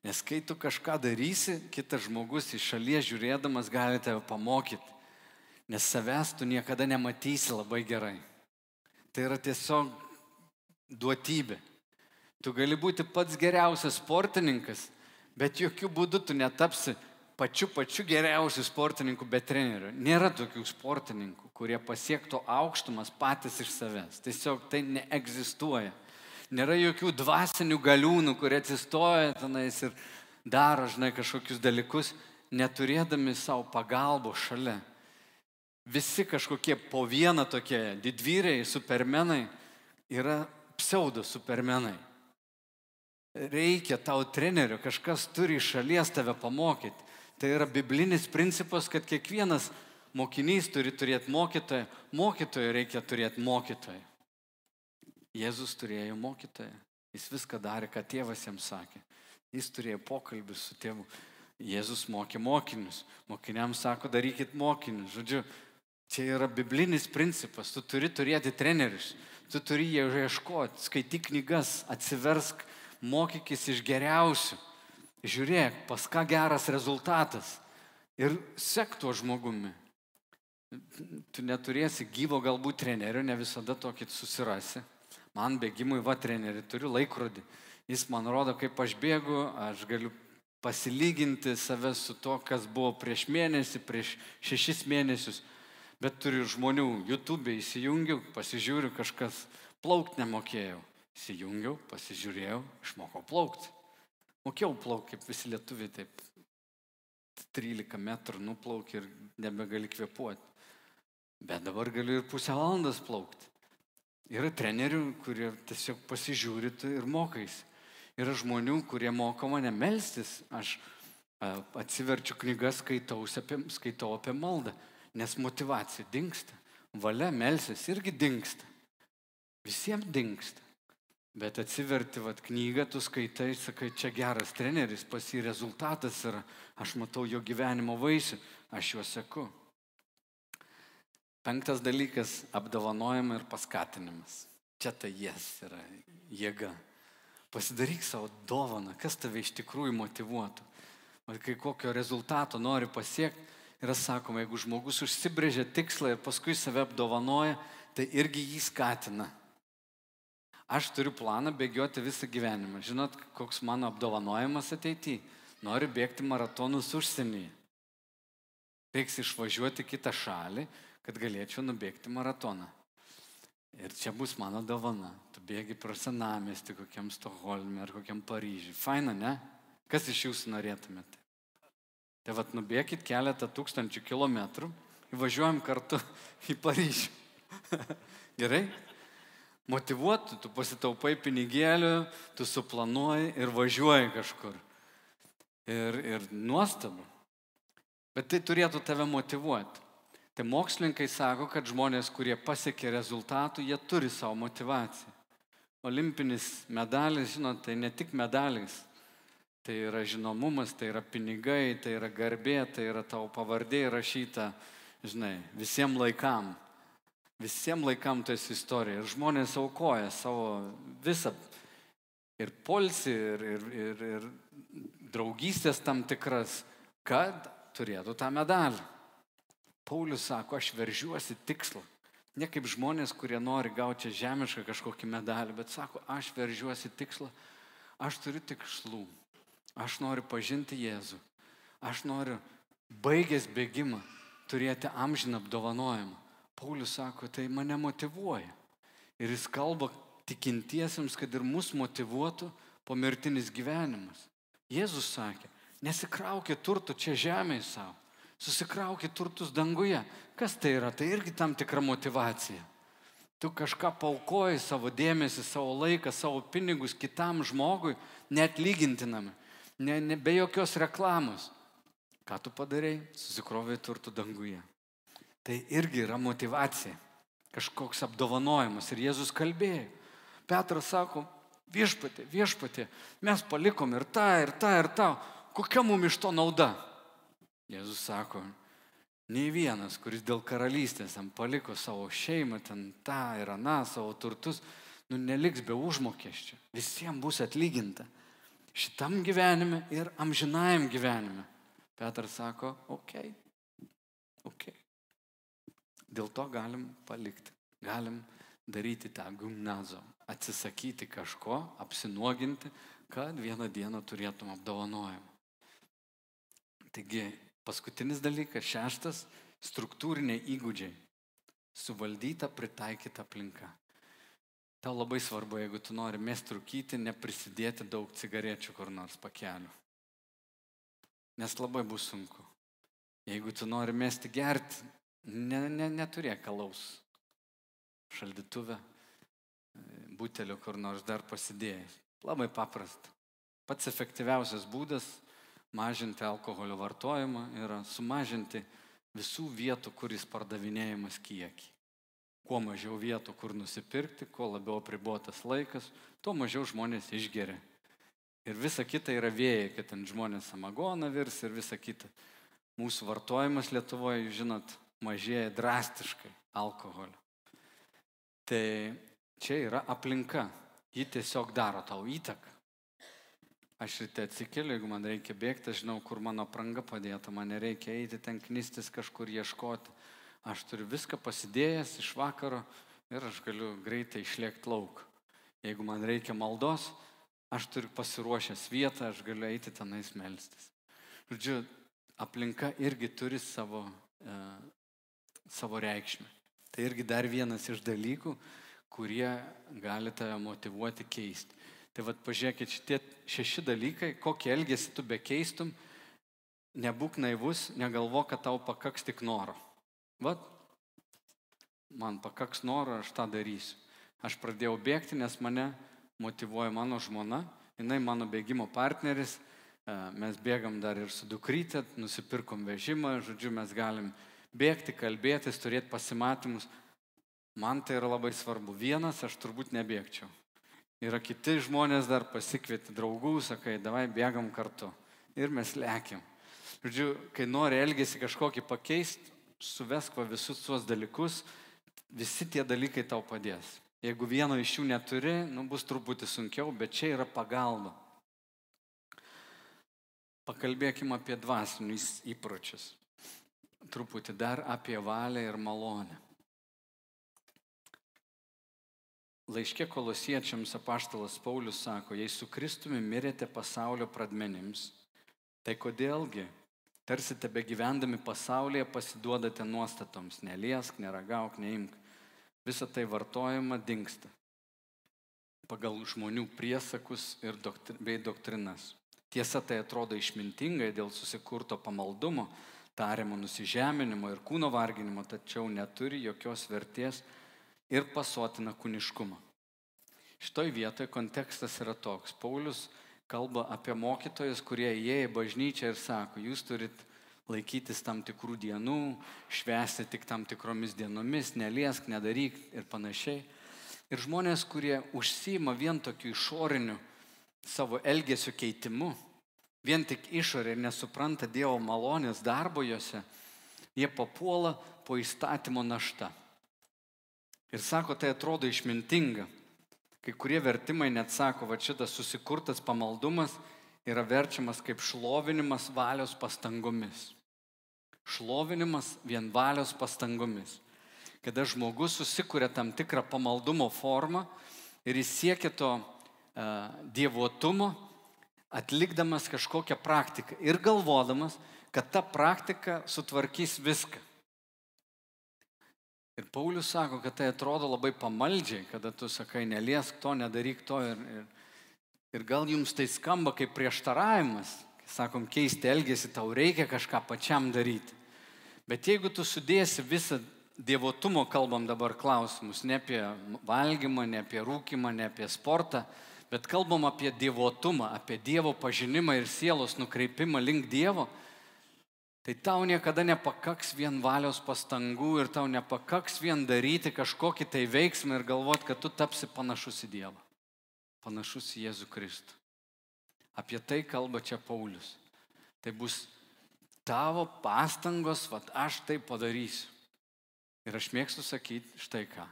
Speaker 2: Nes kai tu kažką darysi, kitas žmogus iš šalies žiūrėdamas gali tave pamokyti. Nes savęs tu niekada nematysi labai gerai. Tai yra tiesiog duotybė. Tu gali būti pats geriausias sportininkas, bet jokių būdų tu netapsi pačiu pačiu geriausiu sportininku be trenerių. Nėra tokių sportininkų, kurie pasiektų aukštumas patys iš savęs. Tiesiog tai neegzistuoja. Nėra jokių dvasinių galiūnų, kurie atsistoja tenais ir daro, žinai, kažkokius dalykus, neturėdami savo pagalbos šalia. Visi kažkokie po vieną tokie didvyriai, supermenai yra pseudo supermenai. Reikia tau trenerio, kažkas turi iš šalies tave pamokyti. Tai yra biblinis principas, kad kiekvienas mokinys turi turėti mokytoją, mokytojo reikia turėti mokytoją. Jėzus turėjo mokytoją. Jis viską darė, ką tėvas jam sakė. Jis turėjo pokalbį su tėvu. Jėzus mokė mokinius. Mokiniams sako, darykit mokinius. Žodžiu, čia yra biblinis principas. Tu turi turėti trenerius. Tu turi jie ieškoti. Skaityk knygas, atsiversk, mokykis iš geriausių. Žiūrėk, pas ką geras rezultatas. Ir sek tuo žmogumi. Tu neturėsi gyvo galbūt trenerio, ne visada tokį susirasi. Man bėgimui va treneri, turiu laikrodį. Jis man rodo, kaip aš bėgu, aš galiu pasilyginti save su to, kas buvo prieš mėnesį, prieš šešis mėnesius. Bet turiu žmonių, YouTube įsijungiu, pasižiūriu, kažkas plaukti nemokėjau. Įsijungiau, pasižiūrėjau, išmokau plaukti. Mokėjau plaukti, kaip visi lietuviai, taip 13 metrų nuplauk ir nebegali kvepuoti. Bet dabar galiu ir pusę valandos plaukti. Yra trenerių, kurie tiesiog pasižiūrit ir mokais. Yra žmonių, kurie moko mane melstis. Aš atsiverčiu knygas, skaitau apie, skaitau apie maldą, nes motivacija dinksta. Valia melsis irgi dinksta. Visiems dinksta. Bet atsiverti vat, knygą, tu skaitai, sakai, čia geras treneris, pas jį rezultatas yra, aš matau jo gyvenimo vaisių, aš juos seku. Penktas dalykas - apdovanojimai ir paskatinimas. Čia tai jas yra jėga. Pasidaryk savo dovaną, kas tave iš tikrųjų motivuotų. O kai kokio rezultato nori pasiekti, yra sakoma, jeigu žmogus užsibrėžia tikslą ir paskui save apdovanoja, tai irgi jį skatina. Aš turiu planą bėgioti visą gyvenimą. Žinot, koks mano apdovanojimas ateityje? Noriu bėgti maratonus užsienyje. Reiks išvažiuoti kitą šalį, kad galėčiau nubėgti maratoną. Ir čia bus mano dovana. Tu bėgi pro senamestį kokiam Stokholme ar kokiam Paryžiui. Faina, ne? Kas iš jūsų norėtumėte? Tai vad nubėkit keletą tūkstančių kilometrų ir važiuojam kartu [LAUGHS] į Paryžių. Gerai? Motivuotų, tu pasitaupai pinigėlių, tu suplanuoji ir važiuoji kažkur. Ir, ir nuostabu. Bet tai turėtų tave motivuoti. Tai mokslininkai sako, kad žmonės, kurie pasiekė rezultatų, jie turi savo motivaciją. Olimpinis medalis, žinot, tai ne tik medalis. Tai yra žinomumas, tai yra pinigai, tai yra garbė, tai yra tavo pavardė įrašyta, žinai, visiems laikam. Visiems laikam tai esi istorija. Ir žmonės aukoja savo visą ir polsi, ir, ir, ir, ir draugystės tam tikras, kad turėtų tą medalį. Paulius sako, aš veržiuosi tikslą. Ne kaip žmonės, kurie nori gauti žemišką kažkokį medalį, bet sako, aš veržiuosi tikslą, aš turiu tikslų. Aš noriu pažinti Jėzų. Aš noriu, baigęs bėgimą, turėti amžiną apdovanojimą. Paulius sako, tai mane motivuoja. Ir jis kalba tikintiesiems, kad ir mus motivuotų pomirtinis gyvenimas. Jėzus sakė, nesikraukė turtų čia žemėje savo susikraukit turtus danguje. Kas tai yra? Tai irgi tam tikra motivacija. Tu kažką paukoji savo dėmesį, savo laiką, savo pinigus kitam žmogui, net lygintinami, ne, ne, be jokios reklamos. Ką tu padarėjai? Susikrovai turtų danguje. Tai irgi yra motivacija, kažkoks apdovanojimas. Ir Jėzus kalbėjo. Petras sako, viešpatė, viešpatė, mes palikom ir tą, ir tą, ir tą. Kokia mums iš to nauda? Jėzus sako, nei vienas, kuris dėl karalystės ten paliko savo šeimą, ten tą ir aną, savo turtus, nu neliks be užmokesčio. Visiems bus atlyginta. Šitam gyvenime ir amžinajam gyvenime. Petras sako, okei, okay, okei. Okay. Dėl to galim palikti, galim daryti tą gimnazo, atsisakyti kažko, apsinuoginti, kad vieną dieną turėtum apdovanojimą. Taigi Paskutinis dalykas, šeštas - struktūriniai įgūdžiai. Suvaldyta, pritaikyta aplinka. Tau labai svarbu, jeigu tu nori mesti rūkyti, neprisidėti daug cigarečių kur nors pakeliu. Nes labai bus sunku. Jeigu tu nori mesti gerti, ne, ne, neturėk kalaus šaldytuvę, butelio kur nors dar pasidėjęs. Labai paprasta. Pats efektyviausias būdas mažinti alkoholio vartojimą yra sumažinti visų vietų, kuris pardavinėjimas kiekį. Kuo mažiau vietų, kur nusipirkti, kuo labiau apribotas laikas, tuo mažiau žmonės išgeria. Ir visa kita yra vėjai, kad ten žmonės samagoną virs ir visa kita. Mūsų vartojimas Lietuvoje, žinot, mažėja drastiškai alkoholio. Tai čia yra aplinka. Ji tiesiog daro tau įtaką. Aš ryte atsikeliu, jeigu man reikia bėgti, aš žinau, kur mano pranga padėta, man nereikia eiti ten knystis kažkur ieškoti. Aš turiu viską pasidėjęs iš vakaro ir aš galiu greitai išlėkti lauk. Jeigu man reikia maldos, aš turiu pasiruošęs vietą, aš galiu eiti tenais melstis. Žodžiu, aplinka irgi turi savo, e, savo reikšmę. Tai irgi dar vienas iš dalykų, kurie gali tave motivuoti keisti. Tai vad pažiūrėkit, šitie šeši dalykai, kokį elgesį tu bekeistum, nebūk naivus, negalvo, kad tau pakaks tik noro. Vat, man pakaks noro, aš tą darysiu. Aš pradėjau bėgti, nes mane motivuoja mano žmona, jinai mano bėgimo partneris, e, mes bėgam dar ir su dukrytė, nusipirkom vežimą, žodžiu, mes galim bėgti, kalbėtis, turėti pasimatymus. Man tai yra labai svarbu. Vienas aš turbūt nebėgčiau. Yra kiti žmonės dar pasikvieti draugų, sakai, davai bėgam kartu. Ir mes lėkiam. Žodžiu, kai nori elgesi kažkokį pakeisti, suvesk va visus tuos dalykus, visi tie dalykai tau padės. Jeigu vieno iš jų neturi, nu, bus truputį sunkiau, bet čia yra pagalba. Pakalbėkime apie dvasinius įpročius. Truputį dar apie valią ir malonę. laiškė kolosiečiams apaštalas Paulius sako, jei su Kristumi mirėte pasaulio pradmenims, tai kodėlgi, tarsi tebe gyvendami pasaulyje, pasiduodate nuostatoms, neliesk, neragauk, neimk. Visą tai vartojama dinksta pagal žmonių priesakus ir doktri, bei doktrinas. Tiesa, tai atrodo išmintingai dėl susikurto pamaldumo, tariamo nusižeminimo ir kūno varginimo, tačiau neturi jokios vertės ir pasotina kūniškumą. Šitoj vietoje kontekstas yra toks. Paulius kalba apie mokytojus, kurie įėjo į bažnyčią ir sako, jūs turit laikytis tam tikrų dienų, švęsti tik tam tikromis dienomis, neliesk, nedaryk ir panašiai. Ir žmonės, kurie užsima vien tokiu išoriniu savo elgesio keitimu, vien tik išorė ir nesupranta Dievo malonės darbo juose, jie papuola po įstatymo našta. Ir sako, tai atrodo išmintinga. Kai kurie vertimai net sako, va šitas susikurtas pamaldumas yra verčiamas kaip šlovinimas valios pastangomis. Šlovinimas vien valios pastangomis. Kada žmogus susikuria tam tikrą pamaldumo formą ir jis siekia to dievotumo, atlikdamas kažkokią praktiką ir galvodamas, kad ta praktika sutvarkys viską. Ir Paulius sako, kad tai atrodo labai pamaldžiai, kada tu sakai, neliesk to, nedaryk to. Ir, ir, ir gal jums tai skamba kaip prieštaravimas, sakom, keisti elgesį, tau reikia kažką pačiam daryti. Bet jeigu tu sudėsi visą dievotumo, kalbam dabar klausimus, ne apie valgymą, ne apie rūkimą, ne apie sportą, bet kalbam apie dievotumą, apie Dievo pažinimą ir sielos nukreipimą link Dievo, tai tau niekada nepakaks vien valios pastangų ir tau nepakaks vien daryti kažkokį tai veiksmą ir galvoti, kad tu tapsi panašus į Dievą, panašus į Jėzų Kristų. Apie tai kalba čia Paulius. Tai bus tavo pastangos, vad aš tai padarysiu. Ir aš mėgstu sakyti štai ką.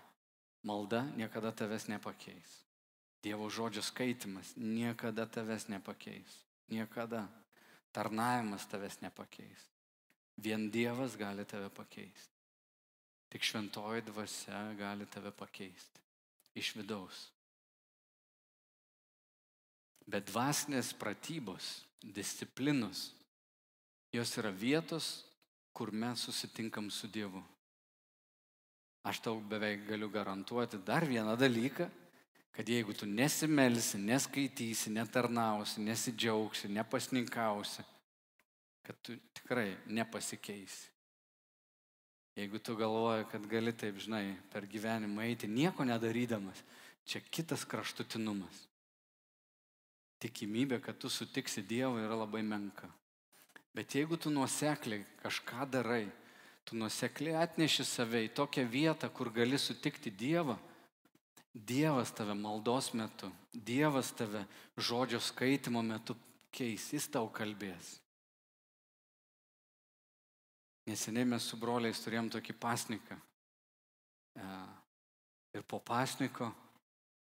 Speaker 2: Malda niekada tavęs nepakeis. Dievo žodžio skaitimas niekada tavęs nepakeis. Niekada. Tarnavimas tavęs nepakeis. Vien Dievas gali tave pakeisti. Tik šventoji dvasia gali tave pakeisti. Iš vidaus. Bet dvasinės pratybos, disciplinos, jos yra vietos, kur mes susitinkam su Dievu. Aš tau beveik galiu garantuoti dar vieną dalyką, kad jeigu tu nesimelsi, neskaitysi, netarnausi, nesidžiaugsi, nepasninkausi, kad tu tikrai nepasikeisi. Jeigu tu galvoji, kad gali taip, žinai, per gyvenimą eiti nieko nedarydamas, čia kitas kraštutinumas. Tikimybė, kad tu sutiksi Dievą yra labai menka. Bet jeigu tu nuosekliai kažką darai, tu nuosekliai atneši save į tokią vietą, kur gali sutikti Dievą, Dievas tave maldos metu, Dievas tave žodžio skaitimo metu keis, jis tau kalbės. Neseniai mes su broliais turėjom tokį pasniką. E, ir po pasniko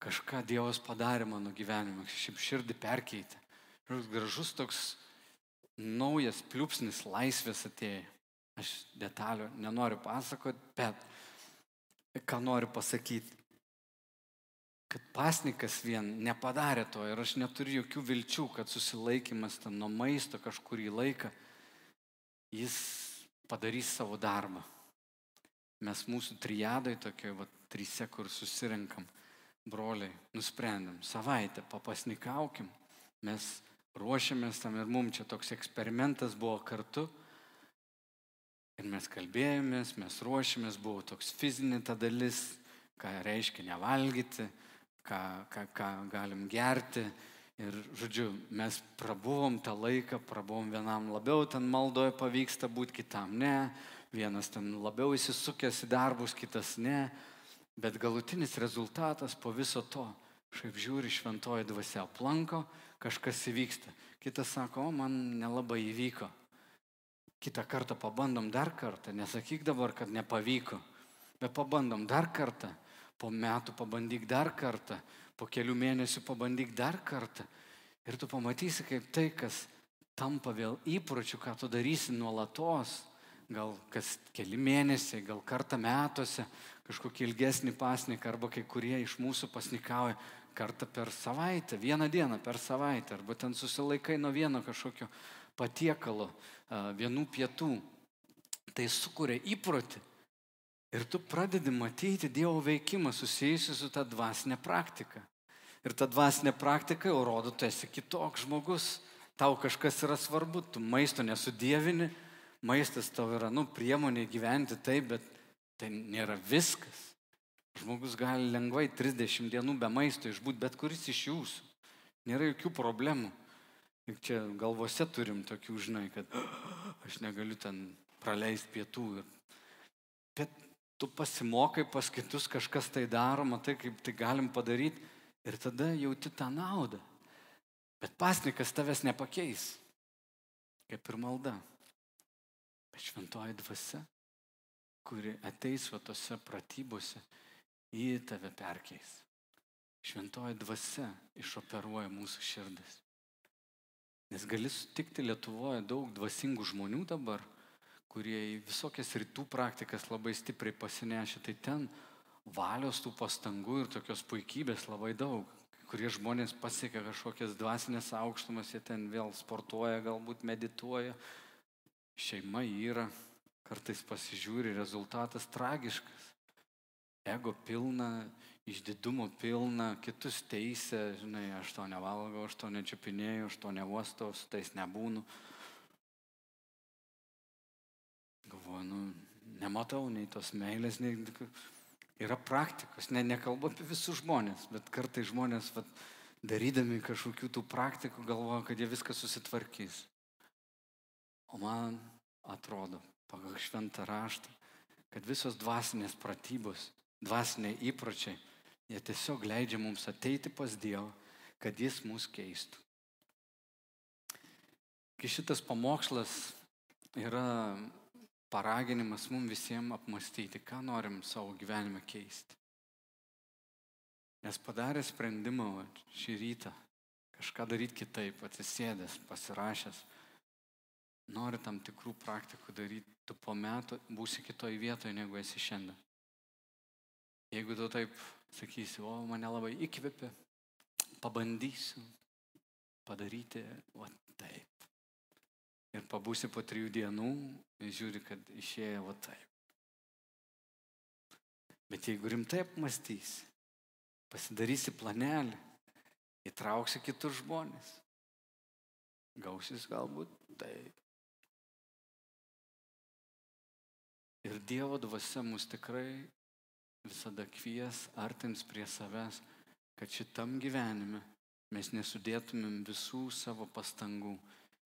Speaker 2: kažką Dievas padarė mano gyvenimą, šiaip širdį perkeitė. Ir gražus toks naujas pliūpsnis laisvės atėjo. Aš detalių nenoriu pasakoti, bet ką noriu pasakyti kad pasnikas vien nepadarė to ir aš neturiu jokių vilčių, kad susilaikimas ten nuo maisto kažkurį laiką, jis padarys savo darbą. Mes mūsų trijadai tokie, va, trise, kur susirinkam, broliai, nusprendėm, savaitę papasnikaukim, mes ruošiamės tam ir mums čia toks eksperimentas buvo kartu. Ir mes kalbėjomės, mes ruošiamės, buvo toks fizinė ta dalis, ką reiškia nevalgyti, ką, ką, ką galim gerti. Ir, žodžiu, mes prabuvom tą laiką, prabuvom vienam labiau ten maldoje pavyksta būti, kitam ne. Vienas ten labiau įsisukęs į darbus, kitas ne. Bet galutinis rezultatas po viso to, šiaip žiūri, šventoji dvasia aplanko, kažkas įvyksta. Kitas sako, o man nelabai įvyko. Kitą kartą pabandom dar kartą, nesakyk dabar, kad nepavyko, bet pabandom dar kartą po metų pabandyk dar kartą, po kelių mėnesių pabandyk dar kartą. Ir tu pamatysi, kaip tai, kas tampa vėl įpročiu, ką tu darysi nuolatos, gal kas keli mėnesiai, gal kartą metuose, kažkokį ilgesnį pasniką, arba kai kurie iš mūsų pasnikauja kartą per savaitę, vieną dieną per savaitę, arba ten susilaikai nuo vieno kažkokio patiekalo, vienų pietų. Tai sukuria įprotį. Ir tu pradedi matyti Dievo veikimą susijusiu su ta dvasinė praktika. Ir ta dvasinė praktika jau rodo, tu esi kitoks žmogus, tau kažkas yra svarbu, tu maisto nesudėvini, maistas tau yra, nu, priemonė gyventi taip, bet tai nėra viskas. Žmogus gali lengvai 30 dienų be maisto išbūti, bet kuris iš jūsų. Nėra jokių problemų. Ir čia galvose turim tokių, žinai, kad [GASPS] aš negaliu ten praleisti pietų. Bet tu pasimokai pas kitus, kažkas tai daro, matai, kaip tai galim padaryti ir tada jauti tą naudą. Bet pasnikas tavęs nepakeis, kaip ir malda. Bet šventoji dvasia, kuri ateis va tose pratybose, į tave perkeis. Šventoji dvasia išoperuoja mūsų širdis. Nes gali sutikti Lietuvoje daug dvasingų žmonių dabar, kurie į visokias rytų praktikas labai stipriai pasinešė, tai ten valios tų pastangų ir tokios puikybės labai daug. Kurie žmonės pasiekia kažkokias dvasinės aukštumas, jie ten vėl sportuoja, galbūt medituoja, šeima yra, kartais pasižiūri, rezultatas tragiškas. Ego pilna, išdidumo pilna, kitus teisė, žinai, aš to nevalgau, aš to nečiapinėjau, aš to neuostau, su tais nebūnu. Galvoju, nu, nematau nei tos meilės, nei... Yra praktikos, ne, nekalbu apie visus žmonės, bet kartai žmonės, vat, darydami kažkokių tų praktikų, galvoja, kad jie viską susitvarkys. O man atrodo, pagal šventą raštą, kad visos dvasinės pratybos, dvasiniai įpročiai Jie tiesiog leidžia mums ateiti pas Dievą, kad Jis mus keistų. Kai šitas pamokslas yra paraginimas mums visiems apmastyti, ką norim savo gyvenime keisti. Nes padarė sprendimą va, šį rytą kažką daryti kitaip, atsisėdęs, pasirašęs, nori tam tikrų praktikų daryti, tu po metų būsi kitoje vietoje, negu esi šiandien. Jeigu tu taip sakysi, o mane labai įkvėpia, pabandysiu padaryti taip. Ir pabūsi po trijų dienų ir žiūri, kad išėjo o taip. Bet jeigu rimtai apmastysi, pasidarysi planelį, įtrauksi kitus žmonės, gausis galbūt taip. Ir Dievo dvasia mus tikrai visada kvies artins prie savęs, kad šitam gyvenime mes nesudėtumėm visų savo pastangų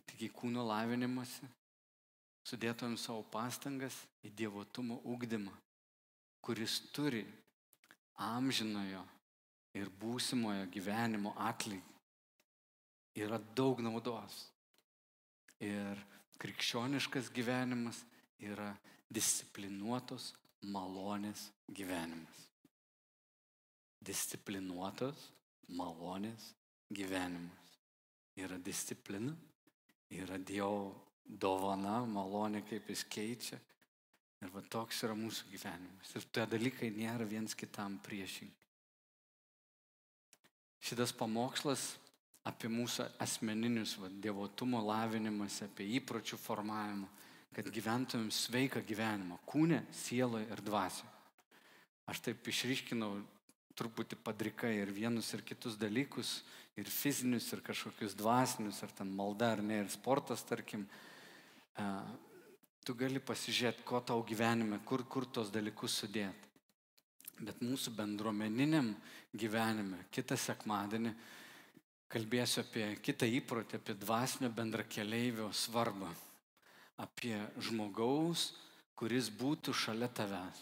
Speaker 2: tik į kūno lavinimuose, sudėtumėm savo pastangas į dievotumo ugdymą, kuris turi amžinojo ir būsimojo gyvenimo atlygį. Yra daug naudos. Ir krikščioniškas gyvenimas yra disciplinuotos malonės gyvenimas. Disciplinuotas malonės gyvenimas. Yra disciplina, yra Dievo dovana, malonė, kaip jis keičia. Ir va toks yra mūsų gyvenimas. Ir tie dalykai nėra viens kitam priešingi. Šitas pamokslas apie mūsų asmeninius va, dievotumo lavinimas, apie įpročių formavimą kad gyventumėm sveiką gyvenimą kūne, sieloje ir dvasioje. Aš taip išryškinau truputį padrikai ir vienus ir kitus dalykus, ir fizinius, ir kažkokius dvasinius, ar ten malda, ar ne, ir sportas, tarkim. Tu gali pasižiūrėti, ko tau gyvenime, kur, kur tos dalykus sudėti. Bet mūsų bendruomeniniam gyvenime, kitą sekmadienį, kalbėsiu apie kitą įprotį, apie dvasinio bendrakeleivio svarbą apie žmogaus, kuris būtų šalia tavęs.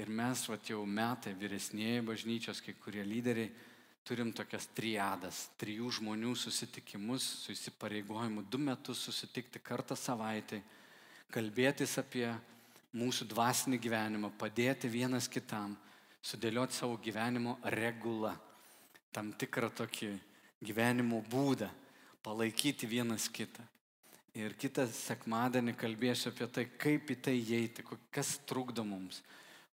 Speaker 2: Ir mes, va jau metai vyresnėje bažnyčios, kai kurie lyderiai, turim tokias triadas, trijų žmonių susitikimus su įsipareigojimu du metus susitikti kartą savaitę, kalbėtis apie mūsų dvasinį gyvenimą, padėti vienas kitam, sudėlioti savo gyvenimo regulą, tam tikrą tokį gyvenimo būdą, palaikyti vienas kitą. Ir kitą sekmadienį kalbėsiu apie tai, kaip į tai įeiti, kas trukdo mums,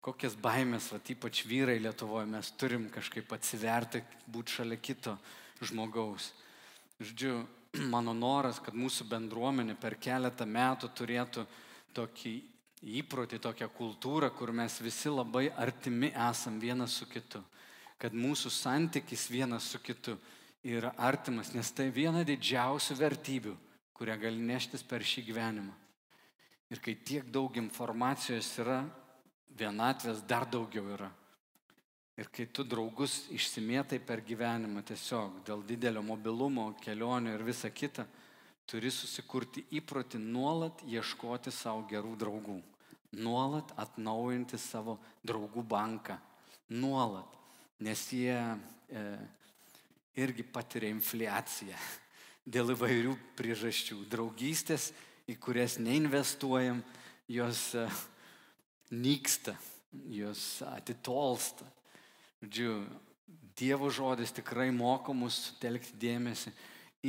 Speaker 2: kokias baimės, va, ypač vyrai Lietuvoje, mes turim kažkaip atsiverti, būti šalia kito žmogaus. Žodžiu, [CLEARS THROAT] mano noras, kad mūsų bendruomenė per keletą metų turėtų tokį įprotį, tokią kultūrą, kur mes visi labai artimi esam vienas su kitu. Kad mūsų santykis vienas su kitu yra artimas, nes tai viena didžiausių vertybių, kurią gali neštis per šį gyvenimą. Ir kai tiek daug informacijos yra, vienatvės dar daugiau yra. Ir kai tu draugus išsimėtai per gyvenimą tiesiog dėl didelio mobilumo, kelionių ir visa kita, turi susikurti įprotį nuolat ieškoti savo gerų draugų. Nuolat atnaujinti savo draugų banką. Nuolat. Nes jie e, irgi patiria infliaciją [LAUGHS] dėl įvairių priežasčių. Draugystės, į kurias neinvestuojam, jos e, nyksta, jos atitolsta. Žodžiu, Dievo žodis tikrai moko mus sutelkti dėmesį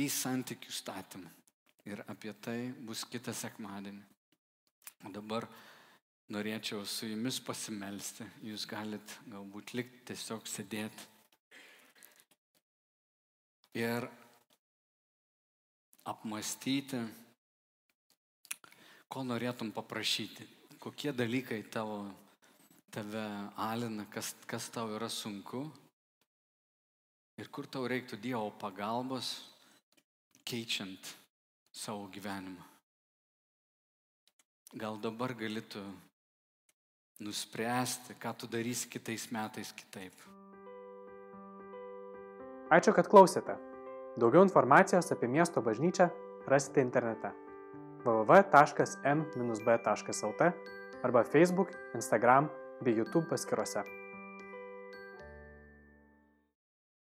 Speaker 2: į santykių statymą. Ir apie tai bus kitą sekmadienį. O dabar norėčiau su jumis pasimelsti. Jūs galit galbūt likti tiesiog sėdėti. Ir apmastyti, ko norėtum paprašyti. Kokie dalykai tavo tave alina, kas, kas tau yra sunku ir kur tau reiktų Dievo pagalbos keičiant savo gyvenimą. Gal dabar galėtų nuspręsti, ką tu darysi kitais metais kitaip.
Speaker 1: Ačiū, kad klausėte. Daugiau informacijos apie miesto bažnyčią rasite internete www.m-b.lt arba Facebook, Instagram bei YouTube paskyrose.